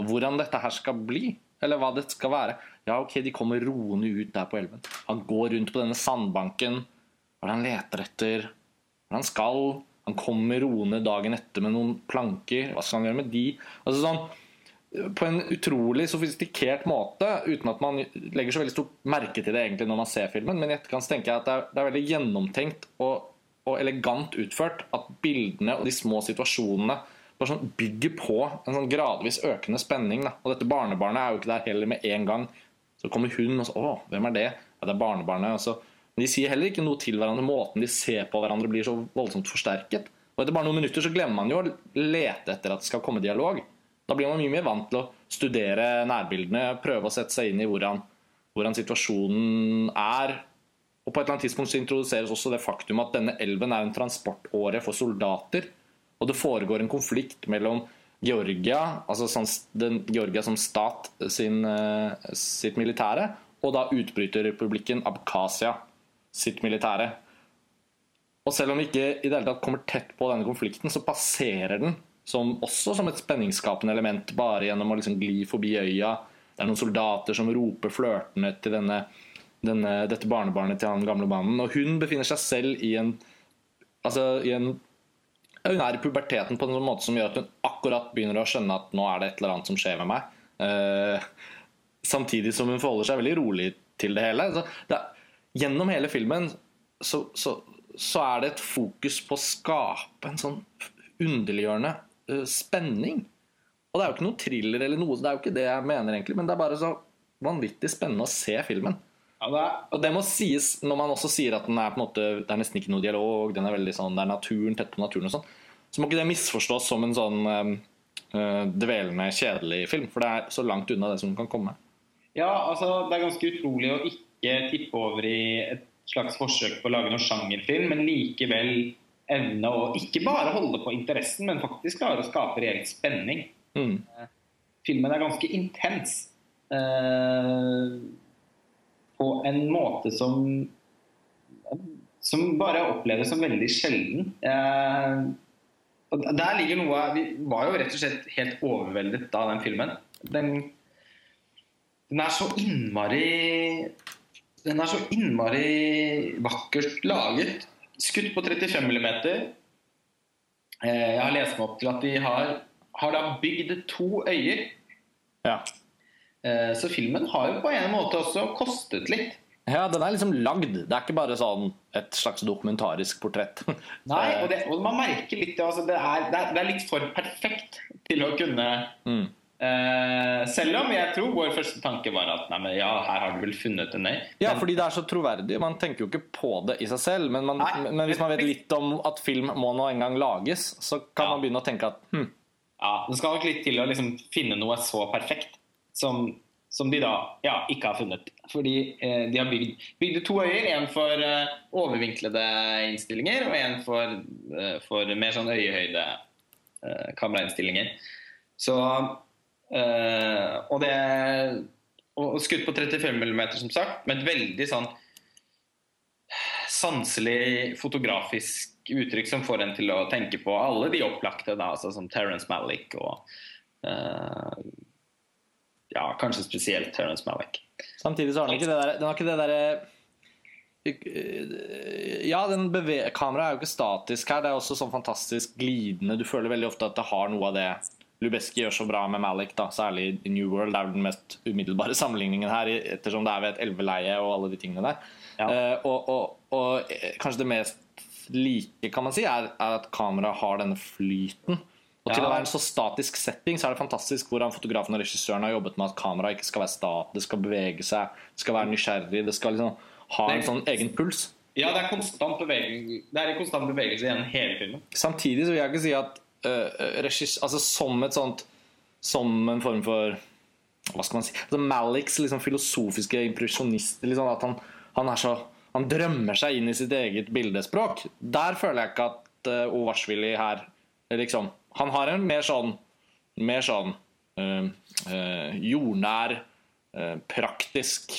hvordan dette her skal bli, eller hva det skal være. Ja, ok, de kommer roende ut der på elven. Han går rundt på denne sandbanken. Hva han leter etter? hvordan han skal? Han kommer roende dagen etter med noen planker. Hva skal han gjøre med de? Altså sånn, på en utrolig sofistikert måte, uten at man legger så veldig stort merke til det egentlig når man ser filmen. Men i etterkant tenker jeg at det er, det er veldig gjennomtenkt og, og, elegant utført at bildene og de små situasjonene bare sånn bygger på en sånn gradvis økende spenning. Da. Og dette barnebarnet er jo ikke der heller med en gang. Så kommer hun og så Å, hvem er det? Ja, det er barnebarnet. Og så, men de sier heller ikke noe til hverandre. Måten de ser på hverandre, blir så voldsomt forsterket. Og etter bare noen minutter så glemmer man jo å lete etter at det skal komme dialog. Da blir man mye mer vant til å studere nærbildene, prøve å sette seg inn i hvordan, hvordan situasjonen er. Og på et eller annet tidspunkt så introduseres også det faktum at denne elven er en transportåre for soldater. Og det foregår en konflikt mellom Georgia, altså sånn den, Georgia som stat sin, eh, sitt militære, og da utbryterrepublikken Abkhasia sitt militære. Og selv om vi ikke i det hele tatt kommer tett på denne konflikten, så passerer den som, også som et spenningsskapende element, bare gjennom å liksom gli forbi øya. Det er noen soldater som roper flørtende til denne, denne, dette barnebarnet til han gamle mannen. Og hun befinner seg selv i en, altså, i en hun er i puberteten på en måte som gjør at hun akkurat begynner å skjønne at nå er det et eller annet som skjer med meg. Uh, samtidig som hun forholder seg veldig rolig til det hele. Så Det gjennom hele filmen så, så, så, er det et fokus på å skape en sånn underliggjørende uh, spenning. Og det er jo ikke noe thriller eller noe, det er jo ikke det jeg mener egentlig, men det er bare så vanvittig spennende å se filmen. Ja, det er... Og det må sies når man også sier at den er på en måte Det er nesten ikke noe dialog, den er veldig sånn, det er naturen, tett på naturen og sånn. Så må ikke det misforstås som en sånn uh, dvelende, kjedelig film. For det er så langt unna det som kan komme. Ja, altså det er ganske utrolig å ikke tippe over i et slags forsøk på å lage noen sjangerfilm, men likevel evne å ikke bare holde på interessen, men faktisk klare å skape reell spenning. Mm. Filmen er ganske intens. Eh, på en måte som som bare oppleves som veldig sjelden. Eh, og der ligger noe Vi var jo rett og slett helt overveldet av den filmen. Den, den er så innmari Den er så innmari vakkert laget. Skutt på 35 mm. Eh, jeg har lest meg opp til at de har, har da bygd to øyer. Ja. Eh, så filmen har jo på en måte også kostet litt. Ja, den er liksom lagd. Det er ikke bare sånn et slags dokumentarisk portrett. Nei, og, det, og man merker litt altså, det, er, det, er, det, er, litt for perfekt til å kunne mm. Uh, Selv om jeg tror vår første tanke var at nei, men ja, her har du vel funnet en øy. Ja, fordi det er så troverdig. Man tenker jo ikke på det i seg selv. Men, man, nei, men hvis man vet litt om at film må nå en gang lages, så kan ja. man begynne å tenke at hm. Ja, det skal nok litt til å liksom finne noe så perfekt som, som de da ja, ikke har funnet. Fordi eh, de har bygd, bygd to øyer. En for eh, overvinklede innstillinger og en for, eh, for mer sånn øyehøyde eh, kamerainnstillinger. Så eh, Og det og skutt på 35 mm, som sagt, med et veldig sånn sanselig fotografisk uttrykk som får en til å tenke på alle de opplagte, da, altså som Terence Malick og uh, ja, kanskje spesielt Terence Malick. Samtidig så har den ikke det der, den har ikke det derre ja, kameraet er jo ikke statisk her. Det er også sånn fantastisk glidende. Du føler veldig ofte at det har noe av det Lubeski gjør så bra med Malik, da, særlig i New World. Det er den mest umiddelbare sammenligningen her, ettersom det er ved et elveleie og alle de tingene der. Ja. Uh, og, og, og, kanskje det mest like, kan man si, er, er at kameraet har denne flyten. Og til Ja. å være en så statisk setting, så er det fantastisk hvordan fotografen og regissøren har jobbet med at kameraet ikke skal være stat, det skal bevege seg, det skal være nysgjerrig, det skal liksom ha en sånn egen puls. Ja, det er konstant bevegelse, det er en konstant bevegelse gjennom hele filmen. Samtidig så vil jeg ikke si at uh, regis, altså som et sånt Som en form for Hva skal man si altså Maliks liksom filosofiske impresjonist liksom At han, han er så Han drømmer seg inn i sitt eget bildespråk. Der føler jeg ikke at uh, Ovarsvili her liksom Han har en mer sånn Mer sånn uh, uh, jordnær, eh, praktisk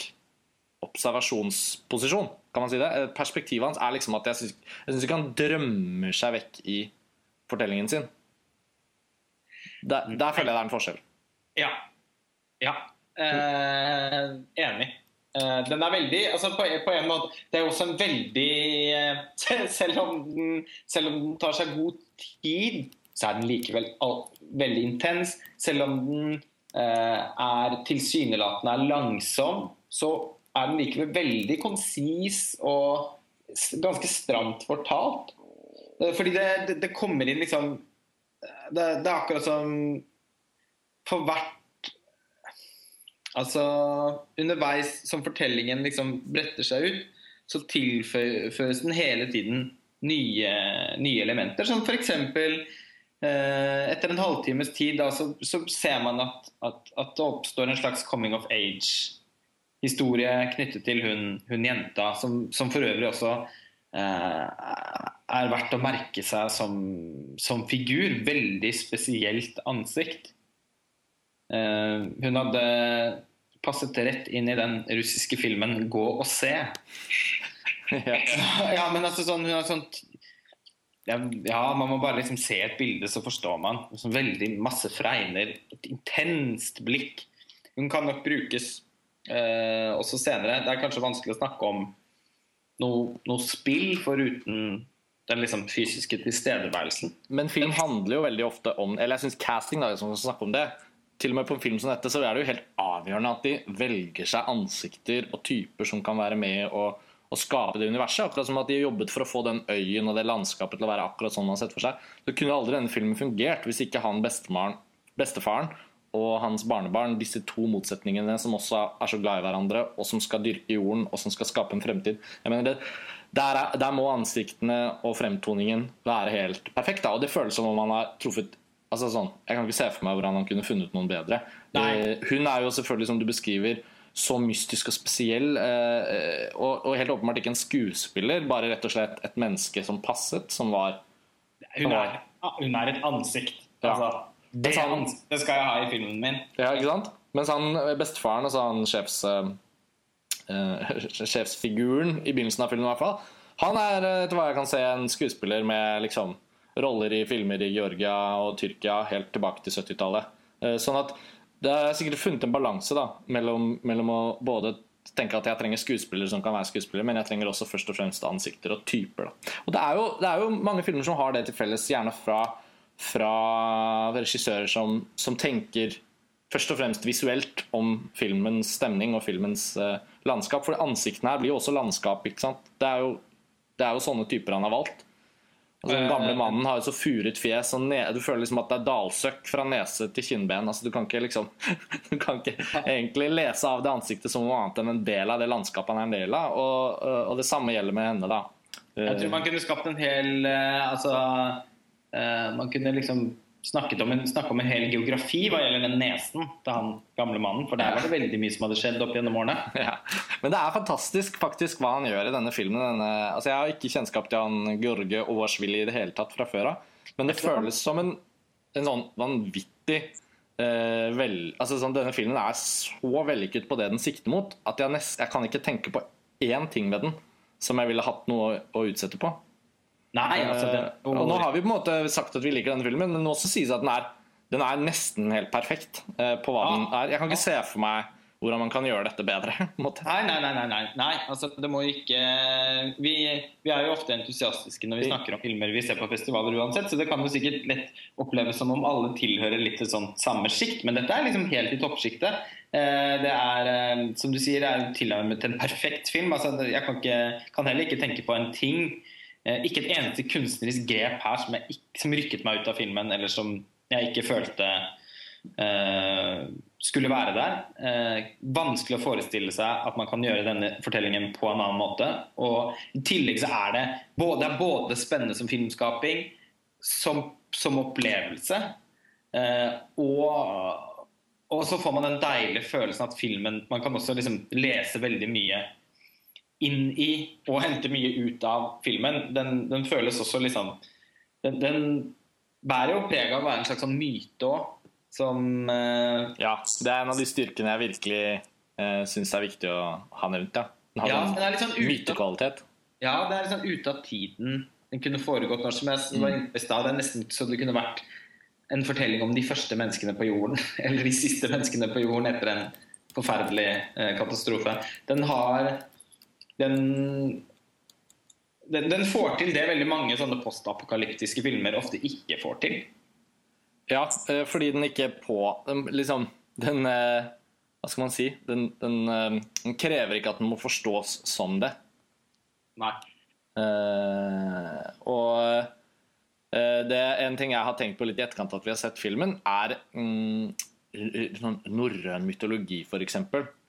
observasjonsposisjon. Kan man si det? Eh, Perspektivet hans er liksom at jeg syns ikke han drømmer seg vekk i fortellingen sin. Der, der føler jeg det er en forskjell. Ja. Ja. Eh, enig. Eh, den er veldig altså på, på en måte Det er også en veldig eh, selv, om den, selv om den tar seg god tid, så er den likevel all, veldig intens. Selv om den eh, er tilsynelatende er langsom, så er den likevel veldig konsis og ganske stramt fortalt. Eh, fordi det, det, det kommer inn liksom det, det er akkurat som for hvert Altså underveis som fortellingen liksom bretter seg ut, så tilføres den hele tiden nye, nye elementer. Som f.eks. Eh, etter en halvtimes tid da, så, så ser man at, at, at det oppstår en slags coming of age-historie knyttet til hun, hun jenta, som, som for øvrig også eh, er verdt å merke seg som, som figur. Veldig spesielt ansikt. Eh, hun hadde passet rett inn i den russiske filmen 'Gå og se'. ja. Men altså sånn, hun har sånt ja, man må bare liksom se et bilde, så forstår man. Veldig masse fregner. Et intenst blikk. Hun kan nok brukes eh, også senere. Det er kanskje vanskelig å snakke om noe, noe spill foruten den liksom fysiske tilstedeværelsen. Men film handler jo veldig ofte om Eller jeg syns casting, da, som skal snakke om det Til og med på en film som dette, så er det jo helt avgjørende at de velger seg ansikter og typer som kan være med og, og skape det universet. Akkurat som at de har jobbet for å få den øyen og det landskapet til å være akkurat sånn man har sett for seg. Så kunne aldri denne filmen fungert hvis ikke han bestefaren og hans barnebarn, disse to motsetningene som også er så glad i hverandre, og som skal dyrke jorden, og som skal skape en fremtid. Jeg mener det, der, er, der må ansiktene og fremtoningen være helt perfekt. Da. Og det føles som om han har truffet altså sånn, Jeg kan ikke se for meg hvordan han kunne funnet noen bedre. Nei. Eh, hun er jo selvfølgelig, som du beskriver, så mystisk og spesiell. Eh, og, og helt åpenbart ikke en skuespiller, bare rett og slett et menneske som passet, som var Hun er, hun er et ansikt. Ja. Det han- det, skal jeg ha i filmen min. Ja, ikke sant? Mens han, bestefaren, altså han sjefs, uh, sjefsfiguren i begynnelsen av filmen, i hvert fall, han er eh, etter hva jeg kan se en skuespiller med liksom roller i filmer i Georgia og Tyrkia helt tilbake til 70-tallet. Uh, sånn at det er sikkert funnet en balanse da, mellom, mellom å både tenke at jeg trenger skuespillere som kan være skuespillere, men jeg trenger også først og fremst ansikter og typer. Da. Og det er, jo, det er jo mange filmer som har det til felles, gjerne fra, fra regissører som, som tenker først og fremst visuelt om filmens stemning og filmens eh, landskap. For ansiktene her blir jo også landskap. ikke sant? Det er jo, det er jo sånne typer han har valgt. Altså, den gamle Eh, mannen har jo så furet fjes, og ne du føler liksom at det er dalsøkk fra nese til kinnben. Altså, du kan ikke liksom Du kan ikke egentlig lese av det ansiktet som noe annet enn en del av det landskapet han er en del av. Og, og det samme gjelder med henne, da. Jeg tror man kunne skapt en hel eh, Altså eh, Man kunne liksom snakket om en, snakke om en hel geografi hva gjelder den nesen til han gamle mannen. For der var det veldig mye som hadde skjedd opp gjennom årene. Ja. Men det er fantastisk faktisk hva han gjør i denne filmen. Denne, altså jeg har ikke kjennskap til han George Ovashvili i det hele tatt fra før av. Men det føles som en, en sånn vanvittig eh, vel, altså sånn, Denne filmen er så vellykket på det den sikter mot, at jeg, nest, jeg kan ikke tenke på én ting med den som jeg ville hatt noe å, å utsette på. Nei, altså den, det, og nå har vi på en måte sagt at vi liker denne filmen, men nå også sies at den er, den er nesten helt perfekt eh, på hva Ja. den er. Jeg kan ikke se for meg hvordan man kan gjøre dette bedre. Nei, nei, nei. nei, nei. Altså, det må ikke vi, vi er jo ofte entusiastiske når vi snakker om filmer vi ser på festivaler uansett, så det kan jo sikkert lett oppleves som om alle tilhører litt til sånn samme sjikt, men dette er liksom helt i toppsjiktet. Eh, Det er, eh, som du sier, det er tilnærmet en perfekt film. Altså, jeg kan, ikke, kan heller ikke tenke på en ting eh, ikke et eneste kunstnerisk grep her som, jeg, som rykket meg ut av filmen, eller som jeg ikke følte uh, skulle være der. Uh, vanskelig å forestille seg at man kan gjøre denne fortellingen på en annen måte. Og I tillegg så er det både, er både spennende som filmskaping, som, som opplevelse, uh, og, og så får man den deilige følelsen at filmen Man kan også liksom lese veldig mye inn i og hente mye ut av filmen. Den, den føles også liksom den, den bærer jo preg av å være en slags sånn myte òg som uh, Ja, det er en av de styrkene jeg virkelig uh, syns er viktig å ha nevnt. Ja. Den har ja, den er litt sånn mytekvalitet. Ja, det er litt sånn ute av tiden. Den kunne foregått når som helst. Mm. Det er nesten så det kunne vært en fortelling om de første menneskene på jorden. Eller de siste menneskene på jorden etter en forferdelig eh, katastrofe. Den har den, den, den får til det veldig mange sånne postapokalyptiske filmer ofte ikke får til. Ja, eh, fordi den ikke er på Liksom, den eh, Hva skal man si? Den, den, eh, den, krever ikke at den må forstås som det. Nei. Uh, og det er en ting jeg har tenkt på litt i etterkant at vi har sett filmen, er um, norrøn mytologi, f.eks.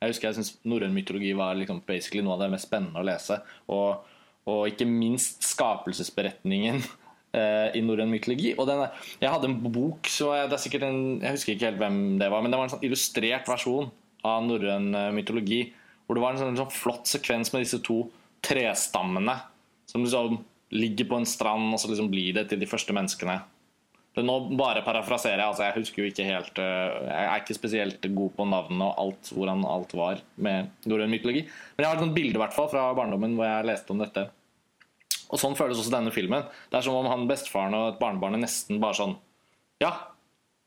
Jeg husker jeg syns norrøn mytologi var liksom basically noe av det mest spennende å lese. Og, og ikke minst skapelsesberetningen Eh, i norrøn mytologi. Og den, jeg hadde en bok, så jeg, det er sikkert en, jeg husker ikke helt hvem det var, men det var en sånn illustrert versjon av norrøn eh, mytologi. Hvor det var en sånn, sånn, flott sekvens med disse to trestammene som liksom ligger på en strand, og så liksom blir det til de første menneskene. Nå bare parafraserer jeg. altså Jeg husker jo ikke helt eh, Jeg er ikke spesielt god på navnene og alt, hvordan alt var med norrøn mytologi. Men jeg har et bilde hvert fra barndommen hvor jeg leste om dette. Og sånn føles også denne filmen. Det er som om han bestefaren og et barnebarnet nesten bare sånn Ja,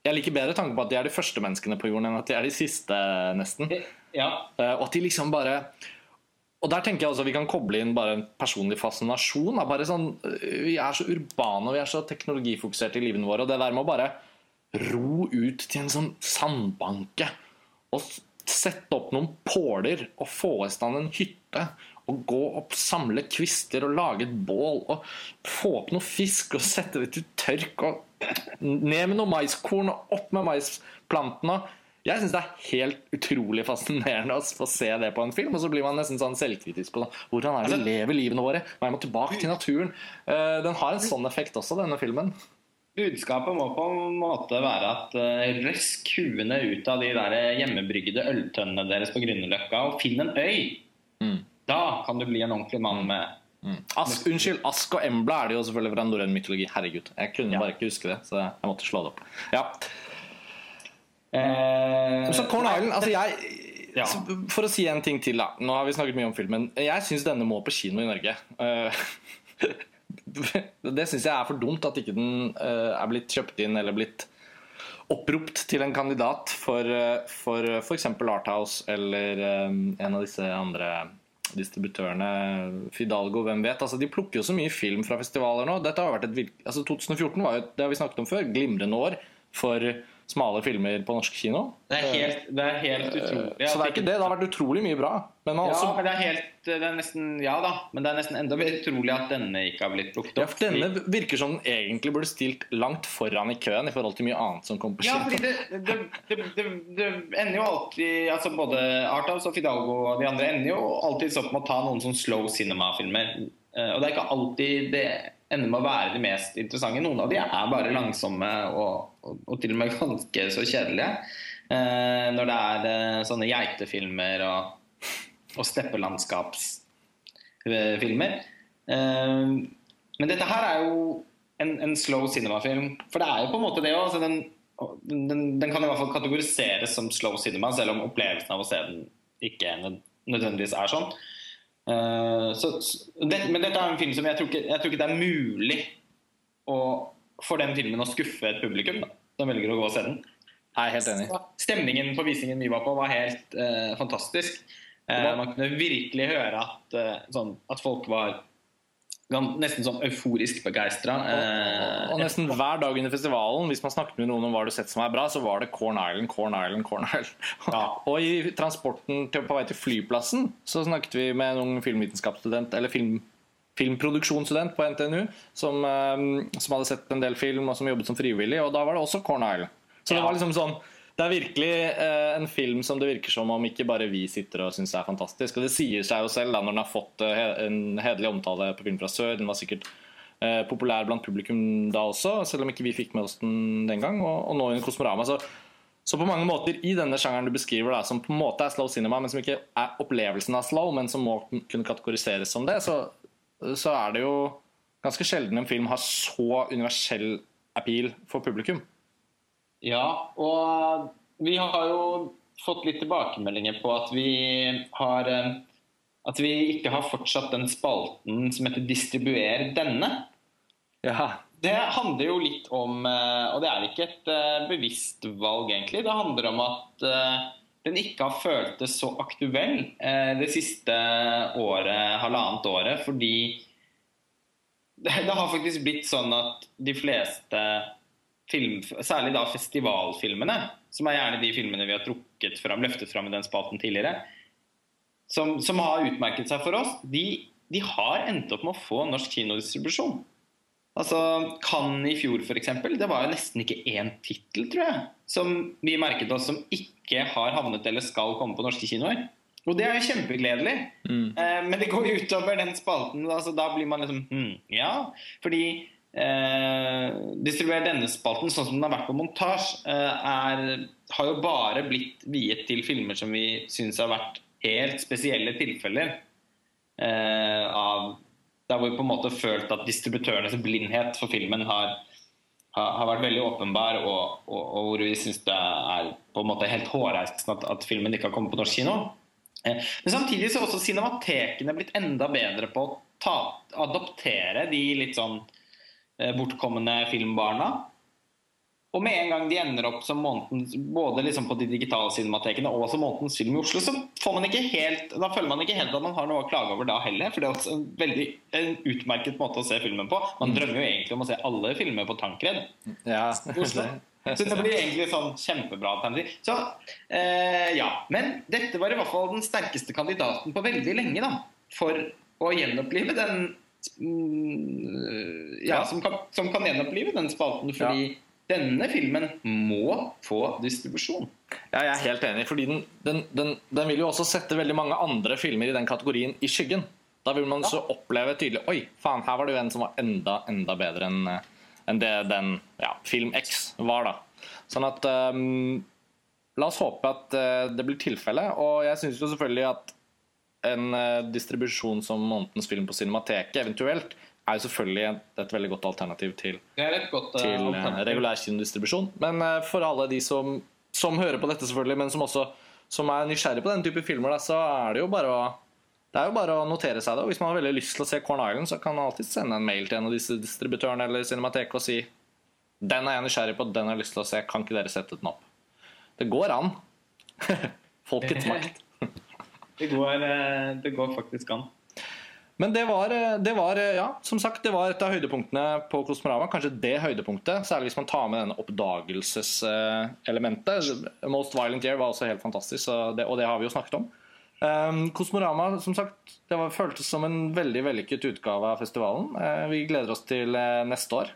jeg liker bedre tanken på at de er de første menneskene på jorden enn at de er de siste, nesten. Ja. Uh, og at de liksom bare og der tenker jeg også Vi kan koble inn bare en personlig fascinasjon. Bare sånn, eh, vi er så urbane og vi er så teknologifokuserte i livene våre. Og det der med å bare ro ut til en sånn sandbanke og sette opp noen påler og få i stand en hytte og gå opp, samle kvister og lage et bål og få opp noe fisk og sette det til tørk og ned med noe maiskorn og opp med maisplantene. Jeg syns det er helt utrolig fascinerende å få se det på en film. Og så blir man nesten sånn selvkritisk på hvordan er det vi lever livene våre. Man må tilbake til naturen. Eh, den har en sånn effekt også, denne filmen. Budskapet må på en måte være at uh, røsk huene ut av de der hjemmebrygde øltønnene deres på Grünerløkka og finn en øy. Mm. Da kan du bli en ordentlig mann med mm. Ask, Unnskyld, Ask og Embla er det jo selvfølgelig fra norrøn mytologi. Herregud. Jeg kunne ja. bare ikke huske det, så jeg måtte slå det opp. Ja. Eh, så Corn Island Altså, jeg ja. For å si en ting til, da. Nå har vi snakket mye om filmen. Jeg syns denne må på kino i Norge. Uh, det syns jeg er for dumt at ikke den uh, er blitt kjøpt inn eller blitt oppropt til en kandidat for f.eks. Arthouse eller en av disse andre distributørene, Fidalgo, hvem vet. Altså, de plukker jo så mye film fra festivaler nå. Et, altså, 2014 var jo, det har vi snakket om før, glimrende år for smale filmer på norsk kino. Det er helt, det er helt eh, utrolig. Så det er ikke det. Det har vært utrolig mye bra. Men ja, også... det er helt det er nesten, Ja da, men det er nesten enda mer utrolig at denne ikke har blitt plukket opp. Ja, for denne virker som den egentlig burde stilt langt foran i køen i forhold til mye annet som kom på Ja, fordi det, det, det, ender jo alltid altså Både Arthouse og Fidalgo og de andre ender jo alltid opp med å ta noen sånn slow cinema-filmer. Eh, og det er ikke alltid det ender med å være de mest interessante. Noen av de er bare langsomme og, og, og til og med ganske så kjedelige. Eh, når det er eh, sånne geitefilmer og, og steppelandskapsfilmer. Eh, men dette her er jo en, en slow cinema-film. For det er jo på en måte det òg. Den, den, den, kan i hvert fall kategoriseres som slow cinema, selv om opplevelsen av å se den ikke nødvendigvis er sånn. Uh, så, det, men dette er en film som jeg tror ikke, jeg tror ikke det er mulig å, for den filmen å skuffe et publikum da, som velger å gå og se den. Jeg er helt enig. Stemningen på visningen vi var på, var helt uh, fantastisk. Uh, man kunne virkelig høre at, sånn, at folk var nesten sånn euforisk begeistra. Eh, og, nesten hver dag under festivalen, hvis man snakket med noen om hva du sett som er bra, så var det Corn Island, Corn Island, Corn Island. Ja. og i transporten til, på vei til flyplassen så snakket vi med en ung filmvitenskapsstudent, eller film, filmproduksjonsstudent på NTNU som, eh, som hadde sett en del film og som jobbet som frivillig, og da var det også Corn Island. Så det var liksom sånn det er virkelig eh, en film som det virker som om ikke bare vi sitter og syns er fantastisk. Og det sier seg jo selv da når den har fått eh, en hederlig omtale på Film fra sør. Den var sikkert eh, populær blant publikum da også, selv om ikke vi fikk med oss den den gang. Og, og nå under Kosmorama. Så, så på mange måter i denne sjangeren du beskriver, da, som på en måte er slow cinema, men som ikke er opplevelsen av slow, men som må kunne kategoriseres som det, så, så er det jo ganske sjelden en film har så universell appeal for publikum. Ja, og vi har jo fått litt tilbakemeldinger på at vi har eh, At vi ikke har fortsatt den spalten som heter 'distribuer denne'. Ja, Det handler jo litt om eh, Og det er ikke et eh, bevisst valg, egentlig. Det handler om at den ikke har føltes så aktuell det siste året, halvannet året, fordi det det har faktisk blitt sånn at de fleste film, særlig da festivalfilmene, som er gjerne de filmene vi har trukket fram, løftet fram i den spalten tidligere, som, som har utmerket seg for oss, de, de har endt opp med å få norsk kinodistribusjon. Altså, Cannes i fjor, f.eks. Det var jo nesten ikke én tittel, tror jeg, som vi merket oss som ikke har havnet eller skal komme på norske kinoer. Og det er jo kjempegledelig. Eh, men det går utover den spalten. Altså, da blir man liksom hm, Ja. Fordi eh, distribuer denne spalten sånn som den har vært på montasje, eh, har jo bare blitt viet til filmer som vi syns har vært helt spesielle tilfeller eh, av Der hvor vi på en måte følt at distributørenes blindhet for filmen har, har, har vært veldig åpenbar, og, og, og hvor vi syns det er på en måte helt hårreisende at, at filmen ikke har kommet på norsk kino. Eh, Men samtidig så har også cinematekene blitt enda bedre på å ta, adoptere de litt sånn bortkomne filmbarna. Og med en gang de ender opp som månedens, både liksom på de digitale cinematekene og som månedens film i Oslo, så får man ikke helt, da føler man ikke helt at man har noe å klage over da heller. For det er også en veldig en utmerket måte å se filmen på. Man drømmer jo egentlig om å se alle filmer på Tankred. ja. Så det blir egentlig sånn kjempebra alternativ. Så eh, ja. Men dette var i hvert fall den sterkeste kandidaten på veldig lenge, da. For å gjenopplive den mm, Ja, Ja. som kan, som kan gjenopplive den spalten. Fordi denne filmen må få distribusjon. Ja, jeg er helt enig, fordi den, den, den, den vil jo også sette veldig mange andre filmer i den kategorien i skyggen. Da vil man så oppleve tydelig Oi, faen, her var det jo en som var enda, enda bedre enn eh, enn det den ja, Film X var, da. Sånn at um, La oss håpe at uh, det blir tilfellet. Og jeg syns jo selvfølgelig at en eh, distribusjon som månedens film på Cinemateket eventuelt er jo selvfølgelig et, veldig godt alternativ til godt eh, til eh, alternativ. regulær kinodistribusjon. Men for alle de som, som hører på dette, selvfølgelig, men som også som er nysgjerrig på den type filmer, da, så er det jo bare å det er jo bare å notere seg det. og Hvis man har veldig lyst til å se Corn Island, så kan man alltid sende en mail til en av disse distributørene eller Cinemateket og si den er jeg nysgjerrig på, den har jeg lyst til å se, kan ikke dere sette den opp? Det går an. Folkets makt. Det går, eh, det går faktisk an. Men det var, eh, det var, ja, som sagt, det var et av høydepunktene på Kosmorama. Kanskje det høydepunktet, særlig hvis man tar med denne oppdagelseselementet. Most Violent Year var også helt fantastisk, det, og det har vi jo snakket om. Um, Kosmorama som sagt, det var, føltes som en veldig vellykket utgave av festivalen. Uh, vi gleder oss til uh, neste år.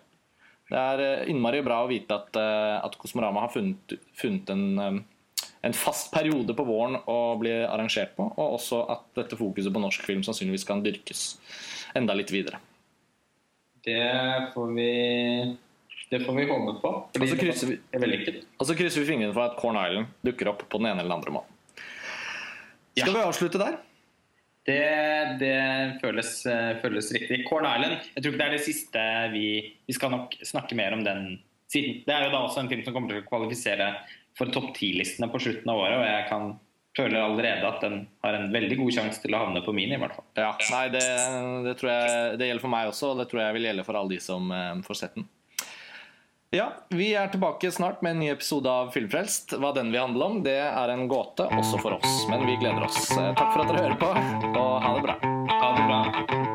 Det er uh, innmari bra å vite at, eh, at Kosmorama har funnet, funnet en, eh, en fast periode på våren å bli arrangert på, og også at dette fokuset på norsk film sannsynligvis kan dyrkes enda litt videre. Det får vi Det får vi håpe på. Og så krysser vi-. Og så krysser vi fingrene for at Corn Island dukker opp på den ene eller den andre måten. Skal vi avslutte der? Det, det føles, føles riktig. Corn Island Jeg tror ikke det er det siste vi Vi skal nok snakke mer om den siden. Det er jo da også en film som kommer til å kvalifisere for topp ti-listene på slutten av året, og jeg kan føler allerede at den har en veldig god sjanse til å havne på min, i hvert fall. Ja, nei, det, det tror jeg det gjelder for meg også, og det tror jeg vil gjelde for alle de som eh, får sett den. Ja, Vi er tilbake snart med en ny episode av Filmfrelst. Hva den vil handle om, det er en gåte også for oss. Men vi gleder oss. Eh, Takk for at dere hører på, og